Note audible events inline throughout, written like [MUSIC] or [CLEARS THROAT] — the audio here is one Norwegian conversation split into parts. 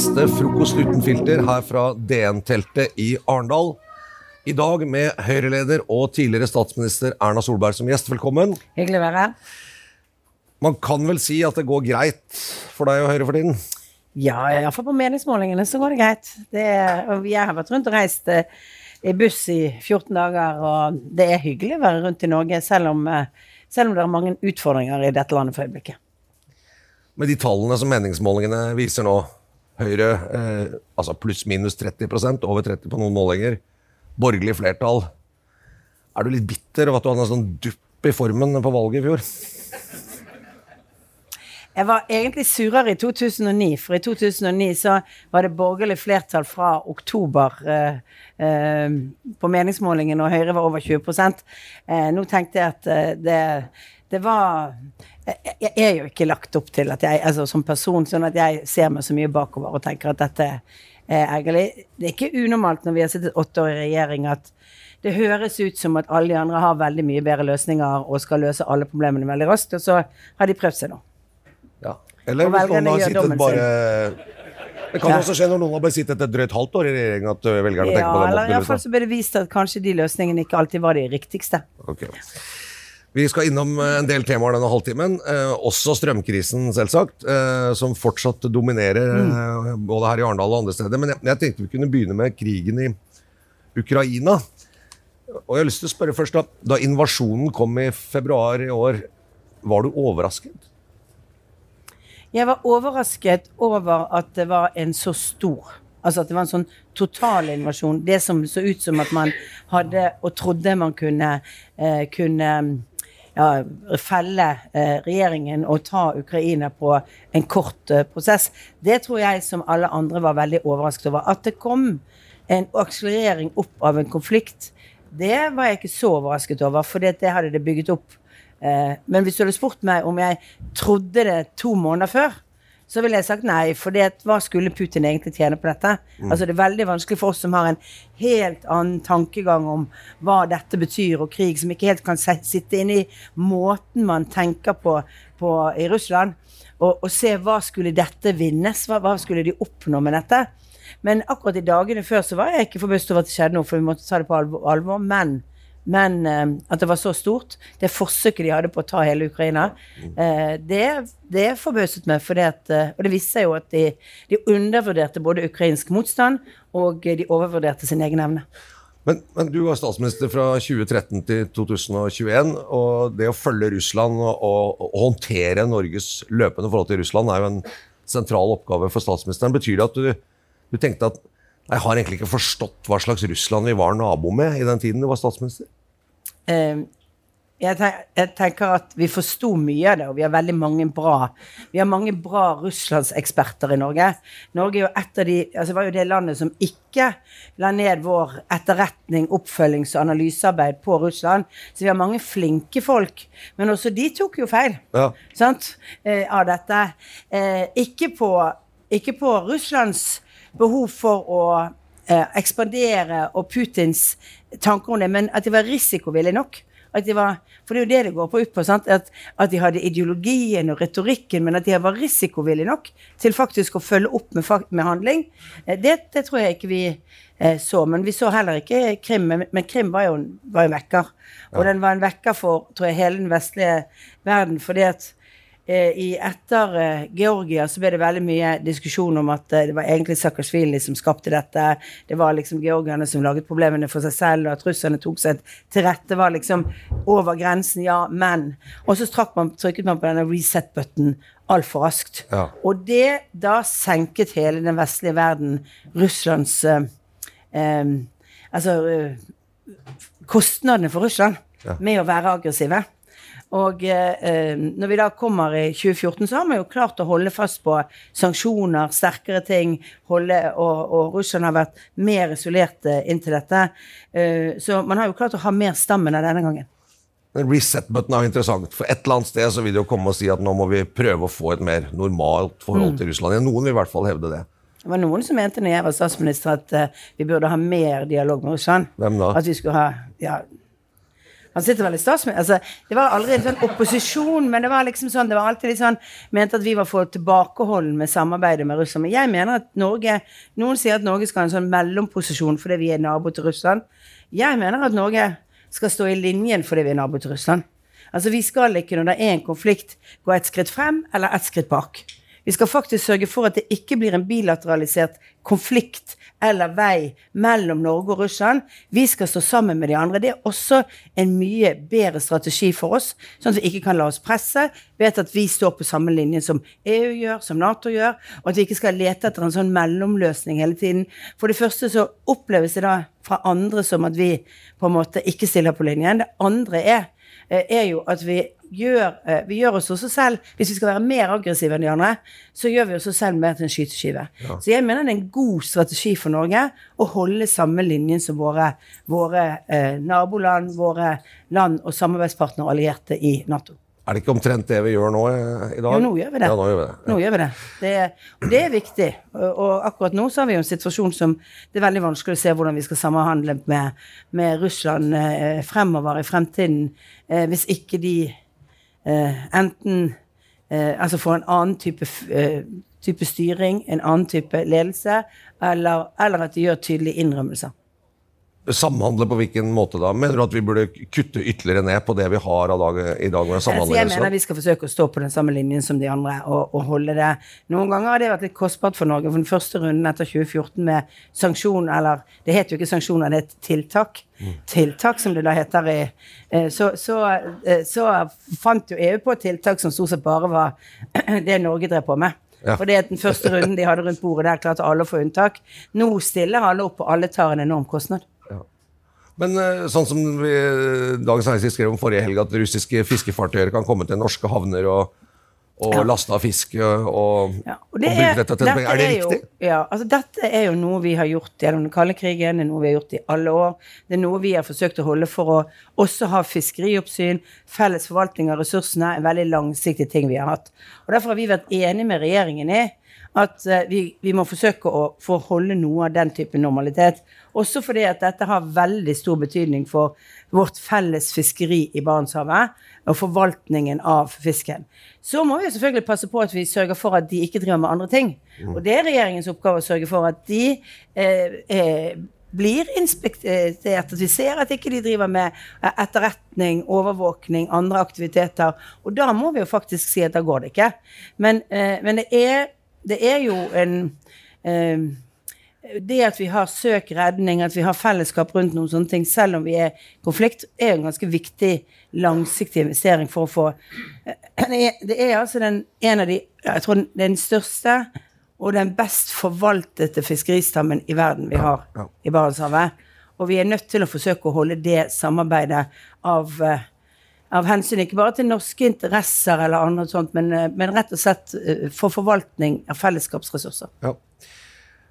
Siste frokost uten filter her fra DN-teltet i Arendal. I dag med Høyre-leder og tidligere statsminister Erna Solberg som gjest. Velkommen. Hyggelig å være her. Man kan vel si at det går greit for deg og Høyre for tiden? Ja, iallfall på meningsmålingene så går det greit. Det er, jeg har vært rundt og reist eh, i buss i 14 dager, og det er hyggelig å være rundt i Norge, selv om, eh, selv om det er mange utfordringer i dette landet for øyeblikket. Med de tallene som meningsmålingene viser nå, Høyre eh, altså pluss-minus 30% over 30 på noen målinger, borgerlig flertall. Er du litt bitter over at du hadde en sånn dupp i formen på valget i fjor? Jeg var egentlig surere i 2009, for i 2009 så var det borgerlig flertall fra oktober eh, eh, på meningsmålingen, og Høyre var over 20 eh, Nå tenkte jeg at eh, det, det var jeg, jeg er jo ikke lagt opp til at jeg, altså som person, sånn at jeg ser meg så mye bakover og tenker at dette er ergerlig. Det er ikke unormalt når vi har sittet åtte år i regjering at det høres ut som at alle de andre har veldig mye bedre løsninger og skal løse alle problemene veldig raskt, og så har de prøvd seg nå. Ja. Eller hvis noen har sittet bare Det kan Ja. også skje når noen har bare sittet et drøyt halvt år i regjering at ø, velgerne Ja, tenker på den eller måten. iallfall liksom. så ble det vist at kanskje de løsningene ikke alltid var de riktigste. Ok. Vi skal innom eh, en del temaer denne halvtimen. Eh, også strømkrisen, selvsagt, eh, som fortsatt dominerer eh, både her i Arendal og andre steder. Men jeg, jeg tenkte vi kunne begynne med krigen i Ukraina. Og jeg har lyst til å spørre først Da, da invasjonen kom i februar i år, var du overrasket? Jeg var overrasket over at det var en så stor Altså at det var en sånn totalinvasjon. Det som så ut som at man hadde og trodde man kunne, eh, kunne ja, felle eh, regjeringen og ta Ukraina på en kort eh, prosess. Det tror jeg som alle andre var veldig overrasket over. At det kom en akselerering opp av en konflikt, det var jeg ikke så overrasket over, for det hadde det bygget opp. Eh, men hvis du hadde spurt meg om jeg trodde det to måneder før, så ville jeg sagt nei. For hva skulle Putin egentlig tjene på dette? Altså Det er veldig vanskelig for oss som har en helt annen tankegang om hva dette betyr, og krig, som ikke helt kan sitte inne i måten man tenker på, på i Russland, og, og se hva skulle dette vinnes, hva, hva skulle de oppnå med dette? Men akkurat i dagene før så var jeg ikke forbauset over at det skjedde noe, for vi måtte ta det på alvor. alvor men men eh, at det var så stort, det forsøket de hadde på å ta hele Ukraina, eh, det, det forbauset meg. Fordi at, eh, og det viste seg jo at de, de undervurderte både ukrainsk motstand og de overvurderte sin egen evne. Men, men du var statsminister fra 2013 til 2021, og det å følge Russland og, og, og håndtere Norges løpende forhold til Russland er jo en sentral oppgave for statsministeren. Betyr det at du, du tenkte at jeg har egentlig ikke forstått hva slags Russland vi var nabo med i den tiden du var statsminister? Eh, jeg, tenk, jeg tenker at vi forsto mye av det, og vi har veldig mange bra Vi har mange bra russlandseksperter i Norge. Norge er jo et av de, altså var jo det landet som ikke la ned vår etterretning, oppfølgings- og analysearbeid på Russland. Så vi har mange flinke folk. Men også de tok jo feil Ja. sant, eh, av dette. Eh, ikke, på, ikke på Russlands behov for å eh, ekspandere og Putins tanker om det, men at de var risikovillige nok. At de var, for det er jo det det går på ut på. Sant? At, at de hadde ideologien og retorikken, men at de var risikovillige nok til faktisk å følge opp med, med handling. Eh, Det, det tror jeg ikke vi eh, så. Men vi så heller ikke Krim. Men, men Krim var jo, var en vekker. Og den var en vekker for tror jeg, hele den vestlige verden. fordi at i etter eh, Georgia så ble det veldig mye diskusjon om at eh, det var egentlig Saakashvili som skapte dette. Det var liksom georgierne som laget problemene for seg selv, og at russerne tok seg til rette. var liksom over grensen, ja, men. Og så man, trykket man på denne reset-button altfor raskt. Ja. Og det da senket hele den vestlige verden Russlands eh, eh, Altså eh, kostnadene for Russland med å være aggressive. Og eh, når vi da kommer i 2014, så har man jo klart å holde fast på sanksjoner, sterkere ting, holde, og, og Russland har vært mer isolert eh, inntil dette. Eh, så man har jo klart å ha mer stammen av denne gangen. Men Reset-button er jo interessant, for et eller annet sted så vil det jo komme og si at nå må vi prøve å få et mer normalt forhold til Russland. Ja, Noen vil i hvert fall hevde det. Det var noen som mente når jeg var statsminister at uh, vi burde ha mer dialog med Russland. Hvem da? At vi skulle ha ja, Han sitter vel i statsminister altså, Det var aldri en sånn opposisjon, men det var liksom sånn, det var alltid litt sånn Mente at vi var for tilbakeholden med samarbeidet med Russland. Men jeg mener at Norge Noen sier at Norge skal ha en sånn mellomposisjon fordi vi er nabo til Russland. Jeg mener at Norge skal stå i linjen fordi vi er nabo til Russland. Altså Vi skal ikke når det er en konflikt, gå et skritt frem eller et skritt bak. Vi skal faktisk sørge for at det ikke blir en bilateralisert konflikt eller vei mellom Norge og Russland. Vi skal stå sammen med de andre. Det er også en mye bedre strategi for oss, sånn at vi ikke kan la oss presse. Vet at vi står på samme linje som EU gjør, som Nato gjør, og at vi ikke skal lete etter en sånn mellomløsning hele tiden. For det første så oppleves det da fra andre som at vi på en måte ikke stiller på linjen. Det andre er er jo at vi gjør, eh, vi gjør oss også selv Hvis vi skal være mer aggressive enn de andre, så gjør vi oss selv mer til en skyteskive. Så jeg mener det er en god strategi for Norge å holde samme linjen som våre, våre eh, naboland, våre land og samarbeidspartnere og allierte i Nato. Er det ikke omtrent det vi gjør nå eh, i dag? Jo, nå gjør vi det. Ja, nå gjør vi det. Nå gjør vi det. Det er, det er viktig. Og, akkurat nå så har vi jo en situasjon som det er veldig vanskelig å se hvordan vi skal samhandle med, med Russland eh, fremover i fremtiden, eh, hvis ikke de eh, enten eh, Altså får en annen type, type styring, en annen type ledelse, eller, eller at de gjør tydelige innrømmelser. Samhandle på hvilken måte da? Mener du at vi burde kutte ytterligere ned på det vi har av dag, i dag med Altså, samhandling? jeg mener vi skal forsøke å stå på den samme linjen som de andre og, og holde det. Noen ganger har det vært litt kostbart for Norge. For den første runden etter 2014 med sanksjon, eller det het jo ikke sanksjoner, det het tiltak. Tiltak, som det da heter i eh, så, så, eh, så fant jo EU på tiltak som stort sett bare var [CLEARS THROAT] det Norge drev på med. Ja. For det er den første runden de hadde rundt bordet, der klarte alle å få unntak. Nå stiller alle opp, og alle tar en enorm kostnad. Men eh, sånn som vi, Dagens Næringsliv skrev om forrige helg, at russiske fiskefartøyer kan komme til norske havner og, og Ja. lasta fisk og, og, Ja, og bruke dette til dette Er det er riktig? Ja, altså dette er jo noe vi har gjort gjennom den kalde krigen, det er noe vi har gjort i alle år. Det er noe vi har forsøkt å holde for å også ha fiskerioppsyn, felles forvaltning av ressursene, en veldig langsiktig ting vi har hatt. Og Derfor har vi vært enige med regjeringen i at eh, vi, vi må forsøke å få holde noe av den type normalitet. Også fordi at dette har veldig stor betydning for vårt felles fiskeri i Barentshavet og forvaltningen av fisken. Så må vi selvfølgelig passe på at vi sørger for at de ikke driver med andre ting. Og det er regjeringens oppgave å sørge for at de eh, eh, blir inspektert, at vi ser at ikke de driver med eh, etterretning, overvåkning, andre aktiviteter. Og da må vi jo faktisk si at da går det ikke. Men, eh, men det, er, det er jo en eh, det at vi har søk redning, at vi har fellesskap rundt noen sånne ting, selv om vi er konflikt, er en ganske viktig langsiktig investering for å få [CLEARS THROAT] Det er, det er altså den, en av de Jeg tror den største og den best forvaltede fiskeristammen i verden vi har i Barentshavet. Og vi er nødt til å forsøke å holde det samarbeidet av eh, av hensyn ikke bare til norske interesser eller andre sånt, men, eh, men rett og slett eh, for forvaltning av fellesskapsressurser. Ja.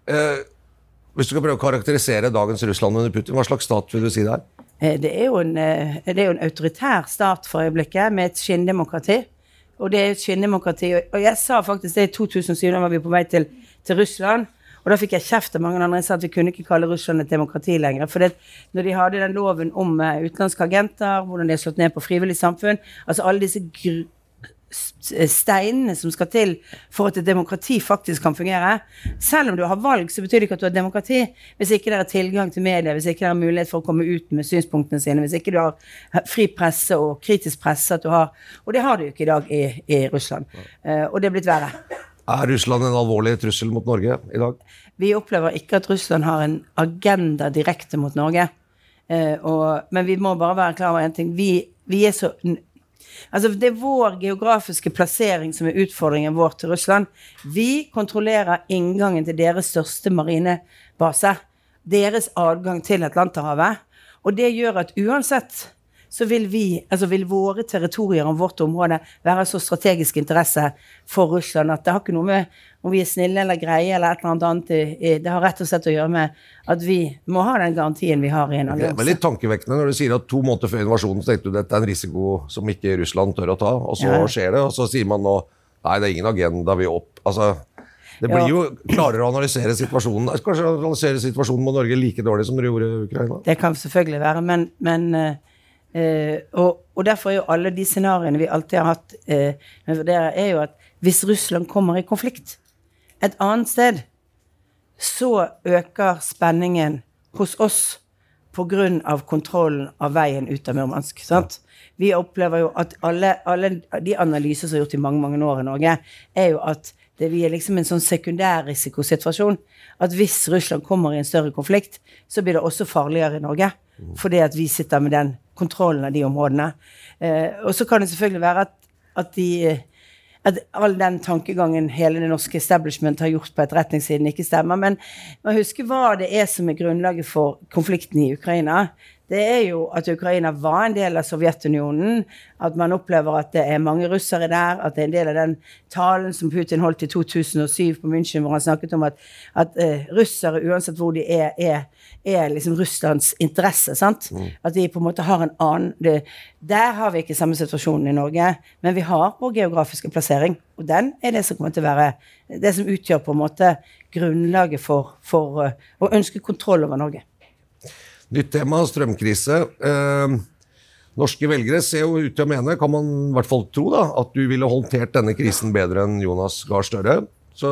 Eh, hvis du kan prøve å karakterisere dagens Russland under Putin, hva slags stat vil du si det er? Eh, Det er, jo en, det er jo en autoritær stat for øyeblikket, med et skinndemokrati. Og det er et skinndemokrati. Og jeg sa faktisk det i 2007, da var vi på vei til, til Russland. Og da fikk jeg kjeft av mange andre. Jeg sa at vi kunne ikke kalle Russland et demokrati lenger. For det, når de hadde den loven om eh, utenlandske agenter, hvordan de har slått ned på frivillig samfunn Altså alle disse steinene som skal til for at et demokrati faktisk kan fungere. Selv om du har valg, så betyr det ikke at du har demokrati. Hvis ikke det er tilgang til media, hvis ikke det er mulighet for å komme ut med synspunktene sine, hvis ikke du har fri presse og kritisk presse at du har Og det har du jo ikke i dag i, i Russland. Eh, og det er blitt verre. Er Russland en alvorlig trussel mot Norge i dag? Vi opplever ikke at Russland har en agenda direkte mot Norge. Eh, og, men vi må bare være klar over en ting. Vi, vi er så Altså, det er vår geografiske plassering som er utfordringen vår til Russland. Vi kontrollerer inngangen til deres største marinebase. Deres adgang til Atlanterhavet. Og det gjør at uansett så vil vi, altså vil våre territorier og vårt område være så strategisk interesse for Russland at det har ikke noe med om vi er snille eller greie eller et eller annet Det har rett og slett å gjøre med at vi må ha den garantien vi har i en Det er litt tankevekkende når du sier at to måneder før invasjonen tenkte du dette er en risiko som ikke Russland tør å ta, og så Ja. skjer det, og så sier man nå nei, det er ingen agenda, vi opp Altså, det blir jo klarere å analysere situasjonen Kanskje analysere situasjonen med Norge like dårlig som dere gjorde i Ukraina? Det kan selvfølgelig være, men, men eh, og, og derfor er jo alle de scenarioene vi alltid har hatt, eh, vurderer, er jo at hvis Russland kommer i konflikt et annet sted, så øker spenningen hos oss pga. kontrollen av veien ut av Murmansk. Sant? Vi opplever jo at alle, alle de analyser som er gjort i mange mange år i Norge, er jo at det, vi er liksom en sånn sekundærrisikosituasjon. At hvis Russland kommer i en større konflikt, så blir det også farligere i Norge. Fordi at vi sitter med den kontrollen av de områdene. Eh, og så kan det selvfølgelig være at, at de at all den tankegangen hele det norske establishment har gjort på etterretningssiden, ikke stemmer. Men man husker hva det er som er grunnlaget for konflikten i Ukraina. Det er jo at Ukraina var en del av Sovjetunionen, at man opplever at det er mange russere der, at det er en del av den talen som Putin holdt i 2007 på München, hvor han snakket om at, at uh, russere, uansett hvor de er, er, er liksom Russlands interesse. sant? At de på en måte har en annen det, Der har vi ikke samme situasjonen i Norge, men vi har vår geografiske plassering. Og den er det som kommer til å være det som utgjør på en måte grunnlaget for, for uh, å ønske kontroll over Norge. Nytt tema, strømkrise. Eh, norske velgere ser jo ut til å mene, kan man i hvert fall tro, da, at du ville håndtert denne krisen bedre enn Jonas Gahr Støre. Så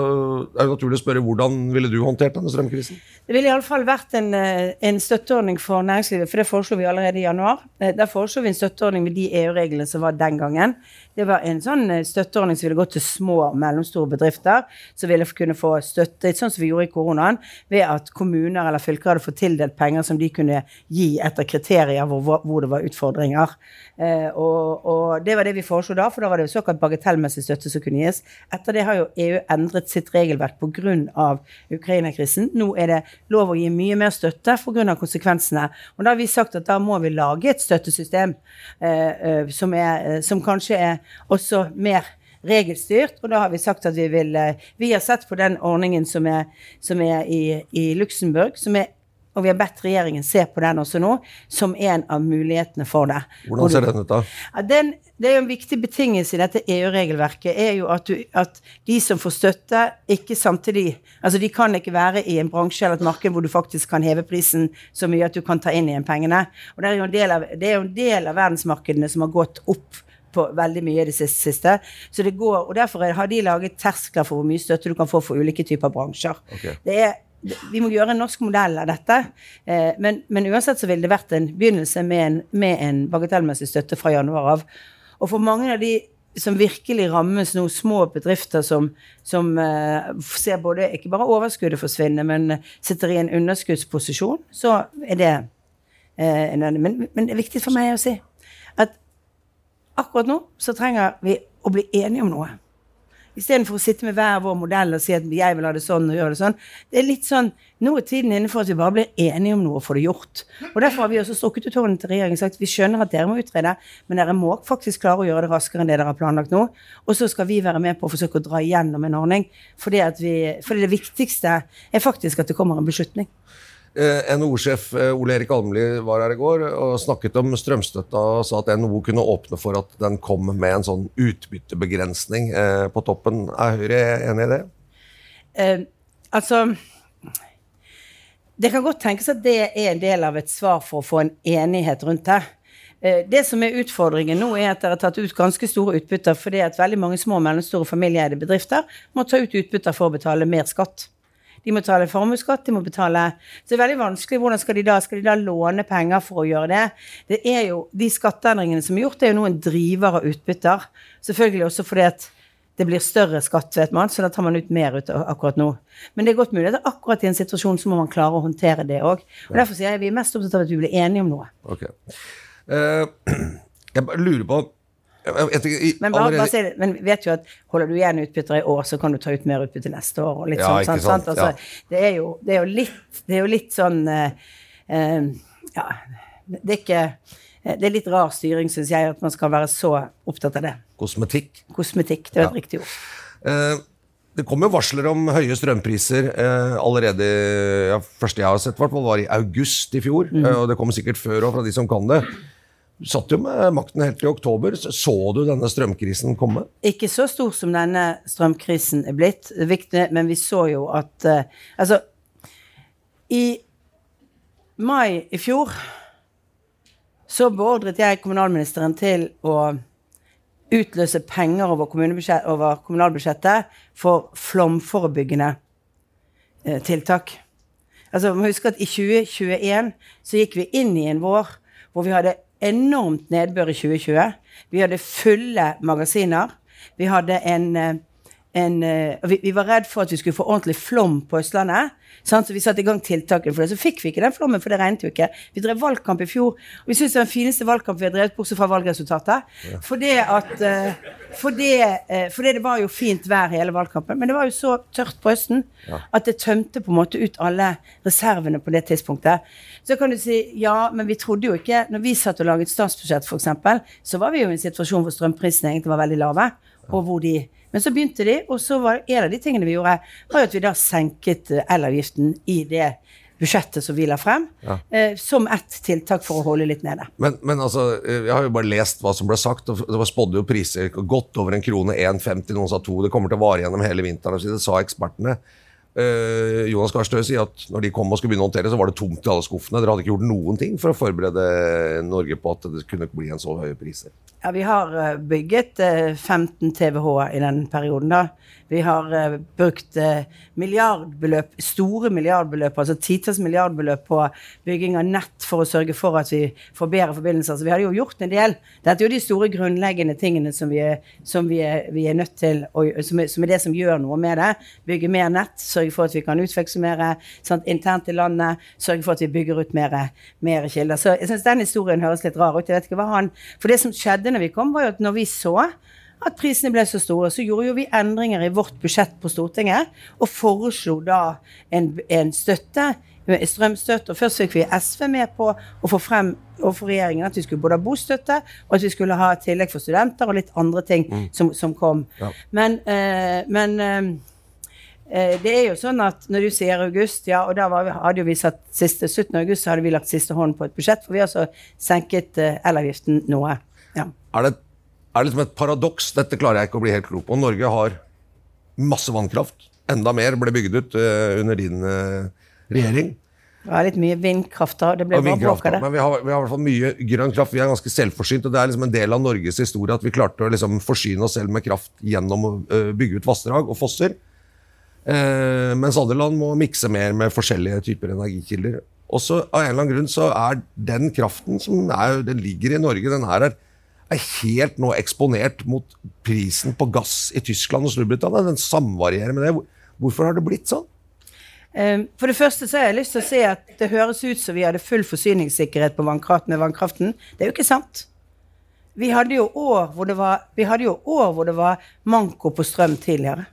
det er jo naturlig å spørre hvordan ville du håndtert denne strømkrisen? Det ville iallfall vært en, eh, en støtteordning for næringslivet, for det foreslo vi allerede i januar. Eh, Der foreslo vi en støtteordning med de EU-reglene som var den gangen. Det var en sånn eh, støtteordning som ville gått til små og mellomstore bedrifter, som ville kunne få støtte, sånn som vi gjorde i koronaen, ved at kommuner eller fylker hadde fått tildelt penger som de kunne gi etter kriterier hvor, hvor det var utfordringer. Eh, og, og det var det vi foreslo da, for da var det såkalt bagatellmessig støtte som kunne gis. Etter det har jo EU endret sitt regelverk pga. Ukraina-krisen. Nå er det lov å gi mye mer støtte pga. konsekvensene. Og da har vi sagt at da må vi lage et støttesystem eh, eh, som, er, eh, som kanskje er også mer regelstyrt, og da har vi sagt at vi vil eh, Vi har sett på den ordningen som er, som er i, i Luxembourg, som er og vi har bedt regjeringen se på den også nå, som en av mulighetene for det. Hvordan ser den ut, da? Ja, den, det er jo en viktig betingelse i dette EU-regelverket, er jo at, du, at, de som får støtte, ikke samtidig Altså, de kan ikke være i en bransje eller et marked hvor du faktisk kan heve prisen så mye at du kan ta inn igjen pengene. Og det er jo en del av, det er jo en del av verdensmarkedene som har gått opp på veldig mye i det siste. Så det går, og Derfor har de laget terskler for hvor mye støtte du kan få for ulike typer bransjer. Okay. Det er vi må gjøre en norsk modell av dette. Eh, men, men, uansett så ville det vært en begynnelse med en, med en bagatellmessig støtte fra januar av. Og for mange av de som virkelig rammes nå, små bedrifter som, som uh, ser både ikke bare overskuddet forsvinne, men sitter i en underskuddsposisjon, så er det uh, men, men, det er viktig for meg å si at akkurat nå så trenger vi å bli enige om noe. Istedenfor å sitte med hver vår modell og si at jeg vil ha det sånn og gjøre det sånn. Det er litt sånn, Nå er tiden inne for at vi bare blir enige om noe og får det gjort. Og Derfor har vi også strukket ut hånden til regjeringen og sagt vi skjønner at dere må utrede, men dere må faktisk klare å gjøre det raskere enn det dere har planlagt nå. Og så skal vi være med på å forsøke å dra igjennom en ordning. Fordi, vi, fordi det viktigste er faktisk at det kommer en beslutning. Eh, NHO-sjef eh, Ole Erik Almli var her i går og snakket om strømstøtta og sa at NHO kunne åpne for at den kom med en sånn utbyttebegrensning eh, på toppen. Er Høyre enig i det? Eh, altså Det kan godt tenkes at det er en del av et svar for å få en enighet rundt det. Det som er utfordringen nå, er at dere har tatt ut ganske store utbytter fordi at veldig mange små og mellomstore familieeide bedrifter må ta ut utbytter for å betale mer skatt. De må betale formuesskatt, de må betale Så det er veldig vanskelig. Hvordan skal de da Skal de da låne penger for å gjøre det? Det er jo De skatteendringene som er gjort, det er jo nå en driver av utbytter. Selvfølgelig også fordi at det blir større skatt, vet man, så da tar man ut mer ut akkurat nå. Men det er godt mulig at akkurat i en situasjon så må man klare å håndtere det òg. Og derfor sier jeg vi er mest opptatt av at vi blir enige om noe. Okay. Uh, [CLEARS THROAT] jeg lurer på men, bare, bare men vet jo at holder du igjen utbytter i år, så kan du ta ut mer utbytte neste år. og litt ja, sånn, sant? sant? Altså, ja. det, er jo, det, er jo, litt, det er jo litt sånn uh, uh, Ja, det er ikke det er litt rar styring, syns jeg, at man skal være så opptatt av det. Kosmetikk. Kosmetikk, Det var et ja. riktig ord. Eh, det kom jo varsler om høye strømpriser eh, allerede ja, første jeg har sett, var i august i fjor. Mm. Eh, og det kommer sikkert før òg, fra de som kan det. Du satt jo med makten helt til oktober. Så du denne strømkrisen komme? Ikke så stor som denne strømkrisen er blitt, viktig, men vi så jo at uh, Altså, i mai i fjor så beordret jeg kommunalministeren til å utløse penger over, over kommunalbudsjettet for flomforebyggende uh, tiltak. Altså, man huske at I 2021 så gikk vi inn i en vår hvor vi hadde enormt nedbør i 2020. Vi hadde fulle magasiner. Vi hadde en, eh, en eh, vi, vi, var redd for at vi skulle få ordentlig flom på Østlandet. Sant? Så vi satte i gang tiltakene for det. Så fikk vi ikke den flommen, for det regnet jo ikke. Vi drev valgkamp i fjor, og vi syntes det var den fineste valgkamp vi har drevet, bortsett fra valgresultatet. Ja. Fordi at fordi, uh, fordi, det var jo fint vær hele valgkampen, men det var jo så tørt på høsten ja. at det tømte på en måte ut alle reservene på det tidspunktet. Så kan du si ja, men vi trodde jo ikke Når vi satt og laget statsbudsjett, f.eks., så var vi jo i en situasjon hvor strømprisene egentlig var veldig lave, og hvor de men så begynte de, og så var en av de tingene vi gjorde, var jo at vi da senket eh, elavgiften i det budsjettet som vi la frem, ja. eh, som ett tiltak for å holde litt nede. Men, men, altså, eh, jeg har jo bare lest hva som ble sagt, og det var spådde jo priser godt over en krone, 1,50, noen sa to. Det kommer til å vare gjennom hele vinteren, det sa ekspertene. Eh, Jonas Gahr sier at når de kom og skulle begynne å håndtere, så var det tomt i alle skuffene. Dere hadde ikke gjort noen ting for å forberede Norge på at det kunne bli en så høy priser? Ja, vi har eh, bygget 15 eh, TWh i den perioden, da. Vi har uh, brukt uh, milliardbeløp, store milliardbeløp, altså titalls milliardbeløp på bygging av nett for å sørge for at vi får bedre forbindelser. Så vi hadde jo gjort en del. Dette er jo de store grunnleggende tingene som vi er, som vi er, vi er nødt til, å, som, er, som, er, det som gjør noe med det. Bygge mer nett, sørge for at vi kan utveksle mer sant, internt i landet, sørge for at vi bygger ut mer, mer kilder. Så jeg syns den historien høres litt rar ut. Jeg vet ikke hva han For det som skjedde når vi kom, var jo at når vi så at prisene ble så store, så gjorde jo vi endringer i vårt budsjett på Stortinget, og foreslo da en, en støtte strømstøtte. Og først fikk vi SV med på å få frem overfor regjeringen at vi skulle både ha bostøtte, og at vi skulle ha tillegg for studenter og litt andre ting som, som kom. Ja. Men, eh, men eh, eh, det er jo sånn at når du sier august, ja, og da var vi, hadde vi satt siste 17. august, så hadde vi lagt siste hånd på et budsjett, for vi har altså senket elavgiften noe. Ja. Er det, er det liksom et paradoks? Dette klarer jeg ikke å bli helt klok på. Norge har masse vannkraft. Enda mer ble bygd ut uh, under din uh, regjering. Det var litt mye vindkraft da, det ble ja, bare det. Men vi har, vi har i hvert fall mye grønn kraft. Vi er ganske selvforsynt, og det er liksom en del av Norges historie at vi klarte å liksom forsyne oss selv med kraft gjennom å øh, bygge ut vassdrag og fosser. Eh, mens andre land må mikse mer med forskjellige typer energikilder. Også av en eller annen grunn så er den kraften som er, den ligger i Norge, den her er, er helt nå eksponert mot prisen på gass i Tyskland og Storbritannia. Den samvarierer med det. Hvorfor har det blitt sånn? Eh, For det første så har jeg lyst til å si at det høres ut som vi hadde full forsyningssikkerhet vannkraft med vannkraften. Det er jo ikke sant. Vi hadde jo år hvor det var, var manko på strøm tidligere.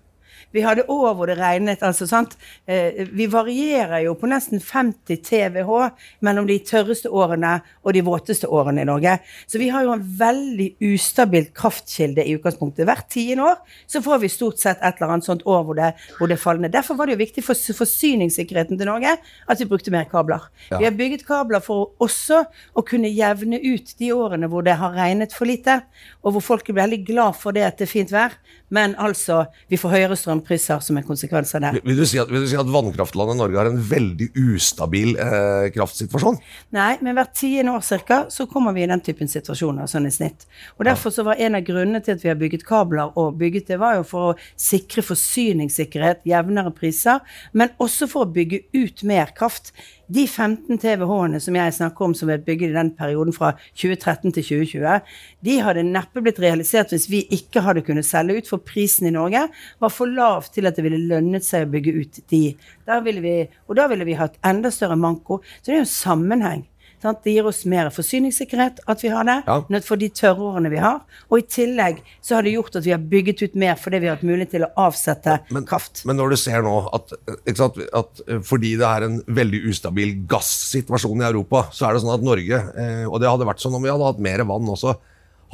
Vi hadde år hvor det regnet. altså sant? Eh, vi varierer jo på nesten 50 TWh mellom de tørreste årene og de våteste årene i Norge. Så vi har jo en veldig ustabil kraftkilde i utgangspunktet. Hvert tiende år så får vi stort sett et eller annet sånt år hvor det, hvor det faller ned. Derfor var det jo viktig for forsyningssikkerheten til Norge at vi brukte mer kabler. Ja. Vi har bygget kabler for også å kunne jevne ut de årene hvor det har regnet for lite, og hvor folk er veldig glad for det at det er fint vær, men altså vi får høyere strømpriser som en konsekvens av det. Vil du si at, vil du si at vannkraftlandet Norge har en veldig ustabil eh, kraftsituasjon? Nei, men hvert tiende år cirka, så kommer vi i den typen situasjoner, sånn i snitt. Og derfor så var en av grunnene til at vi har bygget kabler, og bygget det, var jo for å sikre forsyningssikkerhet, jevnere priser, men også for å bygge ut mer kraft. De 15 TWh-ene som jeg snakker om som ble bygget i den perioden fra 2013 til 2020, de hadde neppe blitt realisert hvis vi ikke hadde kunnet selge ut, for prisen i Norge var for lav til at det ville lønnet seg å bygge ut de. Da vi, og da ville vi hatt enda større manko. Så det er jo en sammenheng. Sant? Det gir oss mer forsyningssikkerhet at vi har det, Ja. at for de tørre årene vi har. Og i tillegg så har det gjort at vi har bygget ut mer fordi vi har hatt mulighet til å avsette kraft. Men når du ser nå at, sant, at eh, fordi det er en veldig ustabil gassituasjon i Europa, så er det sånn at Norge, eh, og det hadde vært sånn om vi hadde hatt mer vann også,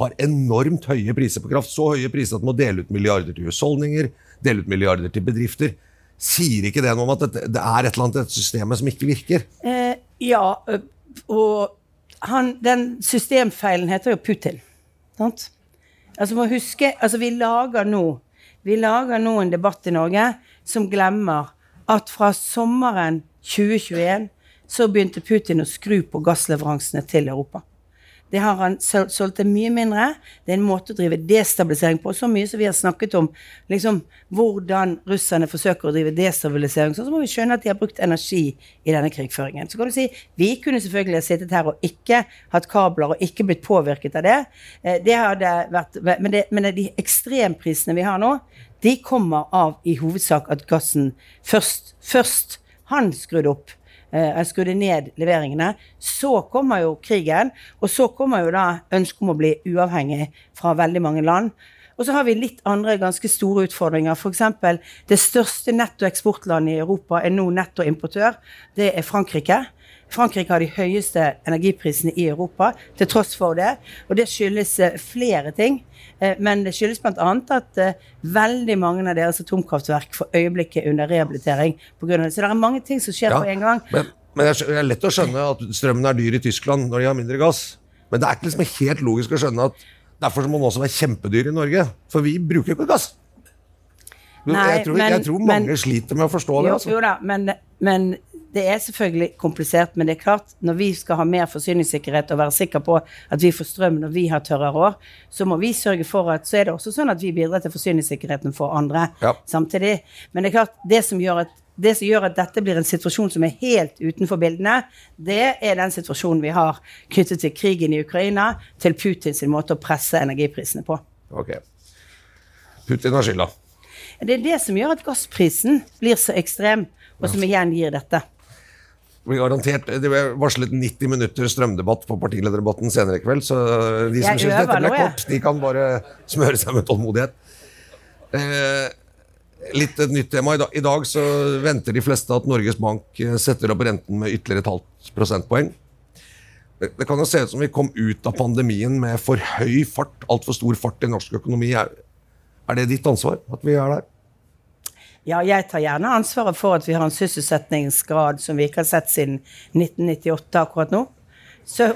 har enormt høye priser på kraft. Så høye priser at man må dele ut milliarder til husholdninger, dele ut milliarder til bedrifter. Sier ikke det noe om at det, det er et eller annet i systemet som ikke virker? Eh, ja, og han, den systemfeilen heter jo Putin. Sant? Altså må huske, altså vi lager nå Vi lager nå en debatt i Norge som glemmer at fra sommeren 2021 så begynte Putin å skru på gassleveransene til Europa. Det har han solgt til mye mindre. Det er en måte å drive destabilisering på. Så mye som vi har snakket om liksom, hvordan russerne forsøker å drive destabilisering, så må vi skjønne at de har brukt energi i denne krigføringen. Så kan du si vi kunne selvfølgelig ha sittet her og ikke hatt kabler og ikke blitt påvirket av det. Eh, Det hadde vært, men, det, men de ekstremprisene vi har nå, de kommer av i hovedsak at gassen først, først han skrudde opp jeg skrudde ned leveringene. Så kommer jo krigen, og så kommer jo da ønsket om å bli uavhengig fra veldig mange land. Og så har vi litt andre ganske store utfordringer. F.eks. det største nettoeksportlandet i Europa er nå nettoimportør. Det er Frankrike. Frankrike har de høyeste energiprisene i Europa, til tross for det. Og det skyldes eh, flere ting. Eh, Men det skyldes bl.a. at eh, veldig mange av deres atomkraftverk for øyeblikket er under rehabilitering pga. det. Så det er mange ting som skjer Ja, på en gang. Men, men det er lett å skjønne at strømmen er dyr i Tyskland når de har mindre gass. Men det er ikke liksom helt logisk å skjønne at derfor må den også være kjempedyr i Norge. For vi bruker ikke gass. Nei, jeg, tror, men- jeg tror mange men- sliter med å forstå det. Jo, Altså. jo da, men, men det er selvfølgelig komplisert. Men det er klart, når vi skal ha mer forsyningssikkerhet og være sikre på at vi får strøm når vi har tørre år, så må vi sørge for at Så er det også sånn at vi bidrar til forsyningssikkerheten for andre Ja. samtidig. Men det er klart, det som gjør at det som gjør at dette blir en situasjon som er helt utenfor bildene, det er den situasjonen vi har knyttet til krigen i Ukraina, til Putins måte å presse energiprisene på. Ok. Putin har skylda. Det er det som gjør at gassprisen blir så ekstrem, og som igjen gir dette. Vi garantert, Det ble varslet 90 minutter strømdebatt på partilederdebatten senere i kveld, så de som syns dette ble kort, de kan bare smøre seg med tålmodighet. Eh, Litt et nytt tema. I dag, I dag så venter de fleste at Norges Bank eh, setter opp renten med ytterligere et halvt prosentpoeng. Det, det kan jo se ut som vi kom ut av pandemien med for høy fart, altfor stor fart i norsk økonomi. Er, er det ditt ansvar at vi er der? Ja, jeg tar gjerne ansvaret for at vi har en sysselsettingsgrad som vi ikke har sett siden 1998 akkurat nå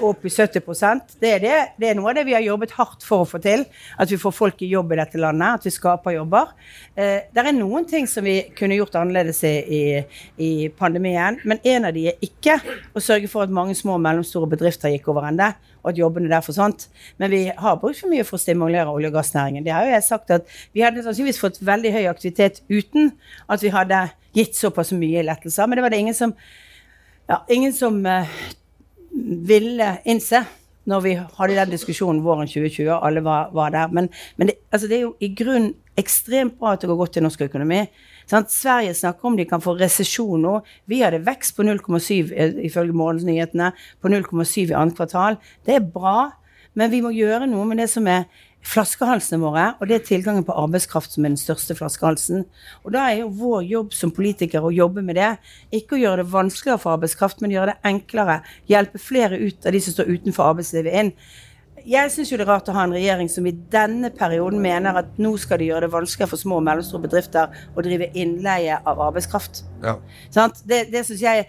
opp i 70% det er, det, det er noe av det vi har jobbet hardt for å få til. At vi får folk i jobb i dette landet, at vi skaper jobber. Eh, det er noen ting som vi kunne gjort annerledes i, i, pandemien, men en av de er ikke å sørge for at mange små og mellomstore bedrifter gikk over ende, og at jobbene der forsvant. Men vi har brukt for mye for å stimulere olje- og gassnæringen. Det har jo jeg sagt at Vi hadde sannsynligvis fått veldig høy aktivitet uten at vi hadde gitt såpass mye lettelser, men det var det ingen som ja, ingen som uh, ville innse når vi hadde den diskusjonen våren 2020, og alle var, var der. Men, men det, altså det, er jo i grunn ekstremt bra at det går godt i norsk økonomi. Sant? Sverige snakker om de kan få resesjon nå. Vi hadde vekst på 0,7 eh, ifølge morgensnyhetene, på 0,7 i annet kvartal. Det er bra, men vi må gjøre noe med det som er flaskehalsene våre, og det er tilgangen på arbeidskraft som er den største flaskehalsen. Og da er jo vår jobb som politiker å jobbe med det. Ikke å gjøre det vanskeligere for arbeidskraft, men gjøre det enklere. Hjelpe flere ut av de som står utenfor arbeidslivet inn. Jeg syns det er rart å ha en regjering som i denne perioden mener at nå skal de gjøre det vanskeligere for små og mellomstore bedrifter å drive innleie av arbeidskraft. Ja. Sånn, det, det syns jeg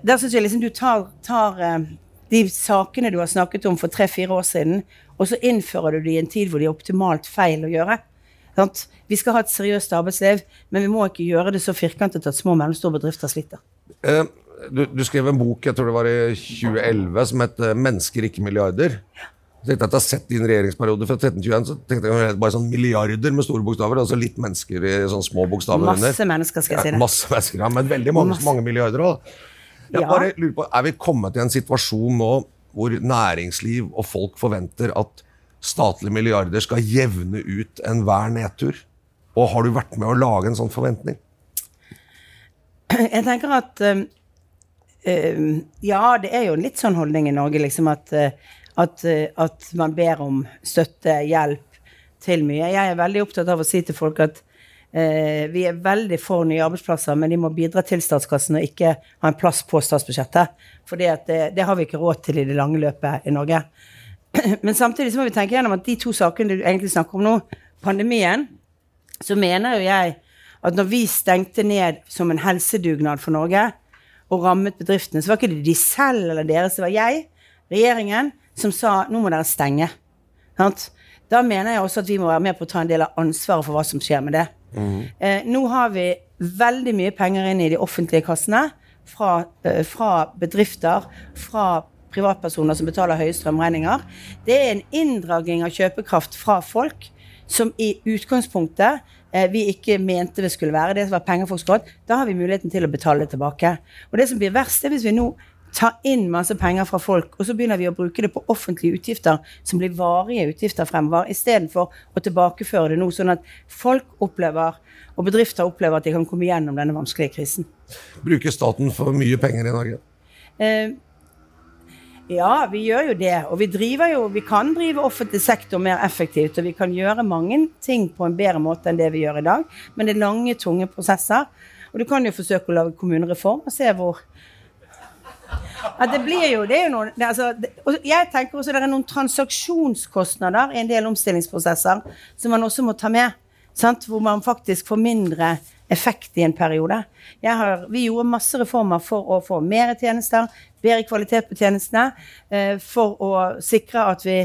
Der syns jeg liksom du tar, tar eh, de sakene du har snakket om for tre-fire år siden, og så innfører du det i en tid hvor det er optimalt feil å gjøre. Sant? Vi skal ha et seriøst arbeidsliv, men vi må ikke gjøre det så firkantet at små og mellomstore bedrifter sliter. Uh, du, du, skrev en bok jeg tror det var i 2011 som het eh, 'Mennesker, ikke milliarder'. Jeg tenkte at jeg har sett din regjeringsperiode fra 1321, så tenkte jeg bare sånn milliarder med store bokstaver, altså litt mennesker i sånne små bokstaver masse under. Mennesker, skal jeg si det. Ja, masse mennesker, ja, Men veldig mange, mange milliarder òg. Jeg ja. bare lurer på, Er vi kommet i en situasjon nå hvor næringsliv og folk forventer at statlige milliarder skal jevne ut enhver nedtur? Og har du vært med å lage en sånn forventning? Jeg tenker at øh, Ja, det er jo en litt sånn holdning i Norge, liksom at, uh, at, at man ber om støtte, hjelp til mye. Jeg er veldig opptatt av å si til folk at Eh, vi er veldig for nye arbeidsplasser, men de må bidra til statskassen og ikke ha en plass på statsbudsjettet. For det, det, har vi ikke råd til i det lange løpet i Norge. [CLEARS THROAT] Men samtidig så må vi tenke gjennom at de to sakene du egentlig snakker om nå, pandemien, så mener jo jeg at når vi stengte ned som en helsedugnad for Norge og rammet bedriftene, så var ikke det de selv eller deres, det var jeg, regjeringen, som sa nå må dere stenge. Da mener jeg også at vi må være med på å ta en del av ansvaret for hva som skjer med det. Eh, nå har vi veldig mye penger inn i de offentlige kassene fra, eh, fra bedrifter, fra privatpersoner som betaler høye strømregninger. Det er en inndragning av kjøpekraft fra folk som i utgangspunktet eh, vi ikke mente det skulle være. Det som var penger folk skulle hatt. Da har vi muligheten til å betale det tilbake. Og det som blir verst, er hvis vi nå ta inn masse penger fra folk, og så begynner vi å bruke det på offentlige utgifter som blir varige utgifter fremover, istedenfor å tilbakeføre det nå, sånn at folk opplever, og bedrifter opplever at de kan komme gjennom denne vanskelige krisen. Bruker staten for mye penger i Norge? Eh, ja, vi gjør jo det. Og vi driver jo Vi kan drive offentlig sektor mer effektivt, og vi kan gjøre mange ting på en bedre måte enn det vi gjør i dag. Men det er lange, tunge prosesser. Og du kan jo forsøke å lage kommunereform og se hvor at det blir jo, det er jo noen, det, altså, det, Jeg tenker også det er noen transaksjonskostnader i en del omstillingsprosesser som man også må ta med. Sant? Hvor man faktisk får mindre effekt i en periode. Har, vi gjorde masse reformer for å få mer tjenester, bedre kvalitet på tjenestene, eh, for å sikre at vi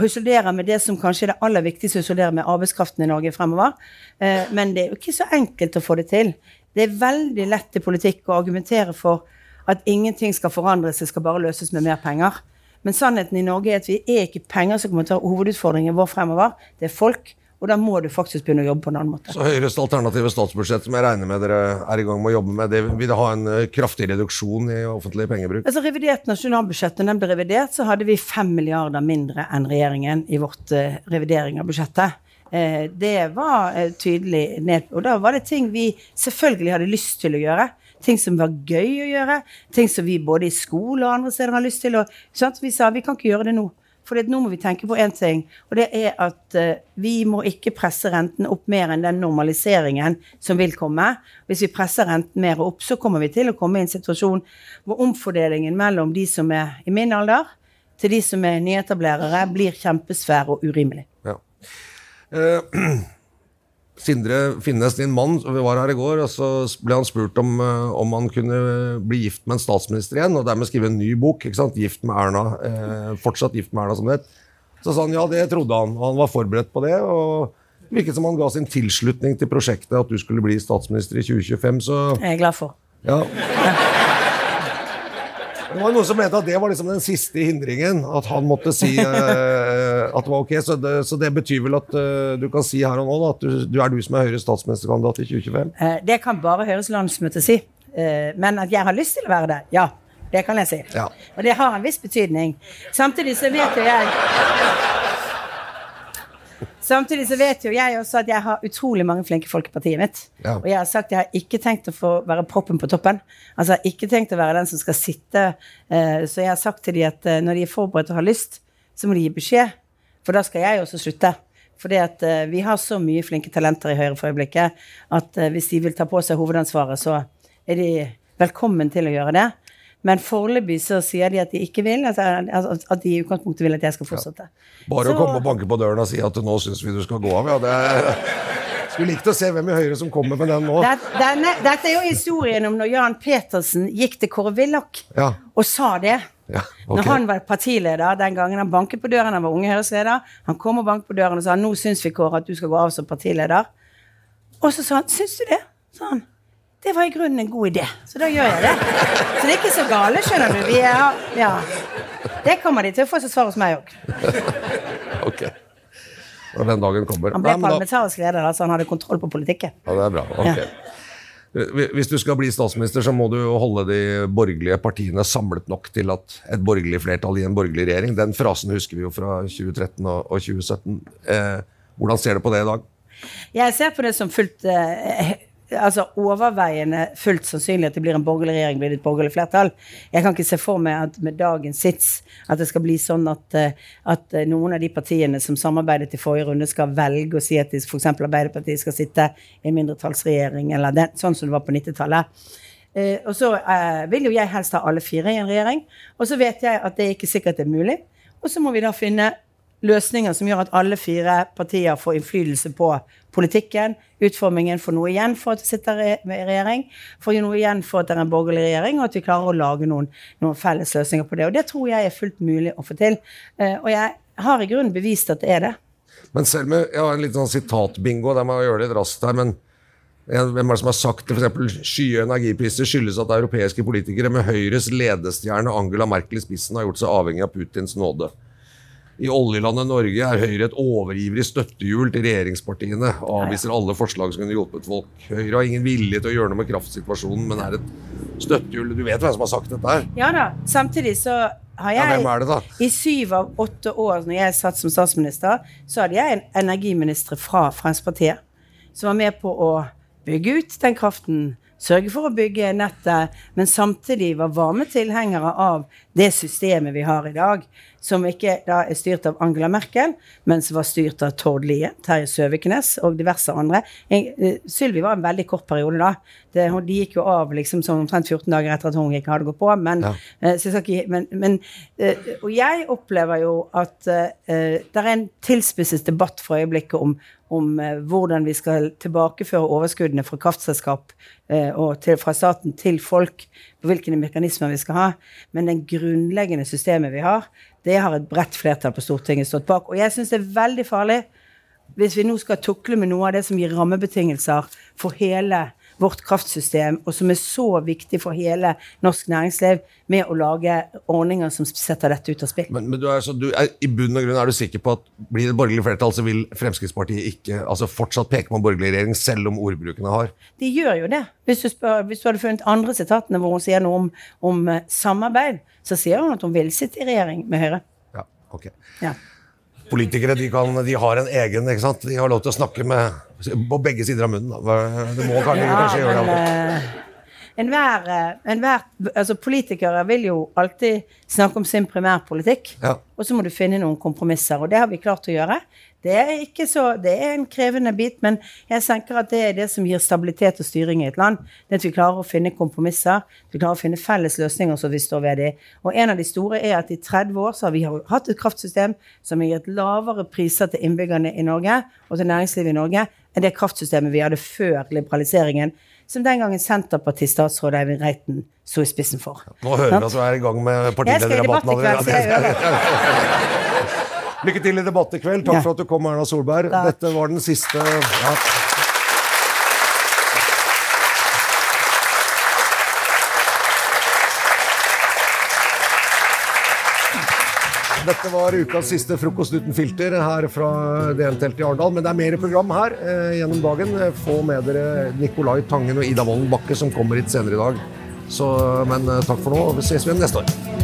husholderer med det som kanskje er det aller viktigste, husholderer med arbeidskraften i Norge fremover. Eh, men det er jo ikke så enkelt å få det til. Det er veldig lett i politikk å argumentere for at ingenting skal forandres, det skal bare løses med mer penger. Men sannheten i Norge er at vi er ikke penger som kommer til å ta hovedutfordringen vår fremover. Det er folk. Og da må du faktisk begynne å jobbe på en annen måte. Så Høyres alternative statsbudsjett, som jeg regner med dere er i gang med å jobbe med, det vil det ha en eh, kraftig reduksjon i offentlig pengebruk? Altså Revidert nasjonalbudsjett, når den ble revidert, så hadde vi fem milliarder mindre enn regjeringen i vårt uh, revidering av budsjettet. Uh, det var uh, tydelig ned Og da var det ting vi selvfølgelig hadde lyst til å gjøre ting som var gøy å gjøre, ting som vi både i skole og andre steder har lyst til Og, sant? Vi sa vi kan ikke gjøre det nå. For nå må vi tenke på én ting, og det er at uh, vi må ikke presse renten opp mer enn den normaliseringen som vil komme. Hvis vi presser renten mer opp, så kommer vi til å komme i en situasjon hvor omfordelingen mellom de som er i min alder, til de som er nyetablerere, blir kjempesvær og urimelig. Ja. Eh, [CLEARS THROAT] Sindre Finnes, din mann, vi var her i går, og så ble han spurt om, eh, om han kunne bli gift med en statsminister igjen, og dermed skrive en ny bok. ikke sant? Gift med Erna. Eh, fortsatt gift med Erna, som det het. Så sa han ja, det trodde han, og han var forberedt på det. og det virket som han ga sin tilslutning til prosjektet at du skulle bli statsminister i 2025. så... Jeg er glad for. Ja. Ja. Det var noen som mente at det var liksom den siste hindringen. At han måtte si uh, [LAUGHS] at det var ok. Så det, så det betyr vel at uh, du kan si her og nå da, at du, du er du som er Høyres statsministerkandidat i 2025? Uh, eh, det kan bare Høyres landsmøte si. men at jeg har lyst til å være det, ja. Det kan jeg si. Ja. Og det har en viss betydning. Samtidig så vet jo jeg Samtidig så vet jo jeg også at jeg har utrolig mange flinke folk i partiet mitt. Ja. Og jeg har sagt at jeg har ikke tenkt å få være proppen på toppen. Altså jeg har ikke tenkt å være den som skal sitte uh, Så jeg har sagt til dem at uh, når de er forberedt og har lyst, så må de gi beskjed. For da skal jeg også slutte. Fordi at uh, vi har så mye flinke talenter i Høyre for øyeblikket at hvis de vil ta på seg hovedansvaret, så er de velkommen til å gjøre det. Men foreløpig så sier de at de ikke vil. Altså, at de i utgangspunktet vil at jeg skal fortsette. Ja. Bare så, å komme og banke på døren og si at nå syns vi du skal gå av, ja. Det er, skulle likt å se hvem i Høyre som kommer med den nå. Dette, denne, dette er jo historien om når Jan Petersen gikk til Kåre Willoch ja. og sa det. Ja, okay. Når han var partileder den gangen han banket på døren, han var unge Høyres-leder. Han kom og banket på døren og sa nå syns vi, Kåre, at du skal gå av som partileder. Og så sa han syns du det? sa han. Det var i grunnen en god idé, så da gjør jeg det. Så det er ikke så gale, skjønner du. Vi er, ja. Det kommer de til å få som svar hos meg òg. ok. Når den dagen kommer. Han ble parlamentarisk leder, altså han hadde kontroll på politikken. Ja, det er bra. Ok. Ja. Hvis du skal bli statsminister, så må du holde de borgerlige partiene samlet nok til at et borgerlig flertall i en borgerlig regjering. Den frasen husker vi jo fra 2013 og 2017. Eh, hvordan ser du på det i dag? Jeg ser på det som fullt eh, altså overveiende fullt sannsynlig at det blir en borgerlig regjering, blir det et borgerlig flertall. Jeg kan ikke se for meg at med dagens sits at det skal bli sånn at, eh, at eh, noen av de partiene som samarbeidet i forrige runde, skal velge å si at f.eks. Arbeiderpartiet skal sitte i en mindretallsregjering, eller den, sånn som det var på 90-tallet. Eh, og så eh, vil jo jeg helst ha alle fire i en regjering. Og så vet jeg at det ikke sikkert er mulig. Og så må vi da finne løsninger som gjør at alle fire partier får innflytelse på politikken, utformingen, får noe igjen for at det sitter i regjering, får noe igjen for at det er en borgerlig regjering, og at vi klarer å lage noen, noen felles løsninger på det. Og det tror jeg er fullt mulig å få til. Eh, og jeg har i grunnen bevist at det er det. Men selv med Jeg har en liten sånn sitatbingo, der må jeg gjøre litt raskt her. men hvem er det som har sagt det? F.eks. Skye energipriser skyldes at europeiske politikere med Høyres ledestjerne Angela Merkel i spissen har gjort seg avhengig av Putins nåde. I oljelandet Norge er Høyre et overivrig støttehjul til regjeringspartiene. Avviser alle forslag som kunne hjulpet folk. Høyre har ingen vilje til å gjøre noe med kraftsituasjonen, men er et støttehjul. Du vet hvem som har sagt dette her? Ja da. Samtidig så har jeg ja, det? I syv av åtte år når jeg satt som statsminister, så hadde jeg en energiminister fra Fremskrittspartiet som var med på å bygge ut den kraften sørge for å bygge nettet, men samtidig var varme tilhengere av det systemet vi har i dag, som ikke da er styrt av Angela Merkel, men som var styrt av Tord Lie, Terje Søviknes og diverse andre. Eh, Sylvi var en veldig kort periode da. Det, de gikk jo av liksom sånn omtrent 14 dager etter at hun ikke hadde gått på. Men, ja. uh, men, men uh, Og jeg opplever jo at uh, det er en tilspisset debatt for øyeblikket om om eh, hvordan vi skal tilbakeføre overskuddene fra kraftselskap eh, og til, fra staten til folk, på hvilke mekanismer vi skal ha. Men det grunnleggende systemet vi har, det har et bredt flertall på Stortinget stått bak. Og jeg syns det er veldig farlig hvis vi nå skal tukle med noe av det som gir rammebetingelser for hele vårt kraftsystem, og som er så viktig for hele norsk næringsliv, med å lage ordninger som setter dette ut av spill. Men, men du er, så, du er, i bunn og grunn er du sikker på at blir det et borgerlig flertall, så vil Fremskrittspartiet ikke altså fortsatt peke på en borgerlig regjering, selv om ordbrukene har? De gjør jo det. Hvis du, spør, hvis du hadde funnet andre sitatene hvor hun sier noe om, om uh, samarbeid, så sier hun at hun vil sitte i regjering med Høyre. Ja, ok. Ja. Politikere de, kan, de, har en egen ikke sant? De har lov til å snakke med, på begge sider av munnen. Da. Det må kanskje, ja, kanskje gjøre det. Uh, enhver, eh, enhver altså Politikere vil jo alltid snakke om sin primærpolitikk. Ja. Og så må du finne noen kompromisser, og det har vi klart å gjøre. Det er, ikke så, det er en krevende bit, men jeg tenker at det er det som gir stabilitet og styring i et land. Det at vi klarer å finne kompromisser, vi klarer å finne felles løsninger som vi står ved i. Og en av de store er at i 30 år så har vi hatt et kraftsystem som har gitt lavere priser til innbyggerne i Norge og til næringslivet i Norge enn det kraftsystemet vi hadde før liberaliseringen, som den gangen Senterparti-statsråd Eivind Reiten sto i spissen for. Nå hører vi at du er i gang med partilederdebatten allerede. [LAUGHS] Lykke til i debatt i kveld. Takk for at du kom, Erna Solberg. Takk. Dette var den siste ja. Dette var ukas siste Frokost uten filter her fra DN-teltet i Arendal. Men det er mer program her eh, gjennom dagen. Få med dere Nicolai Tangen og Ida Vollen Bakke som kommer hit senere i dag. Så, men eh, takk for nå, vi ses igjen neste år.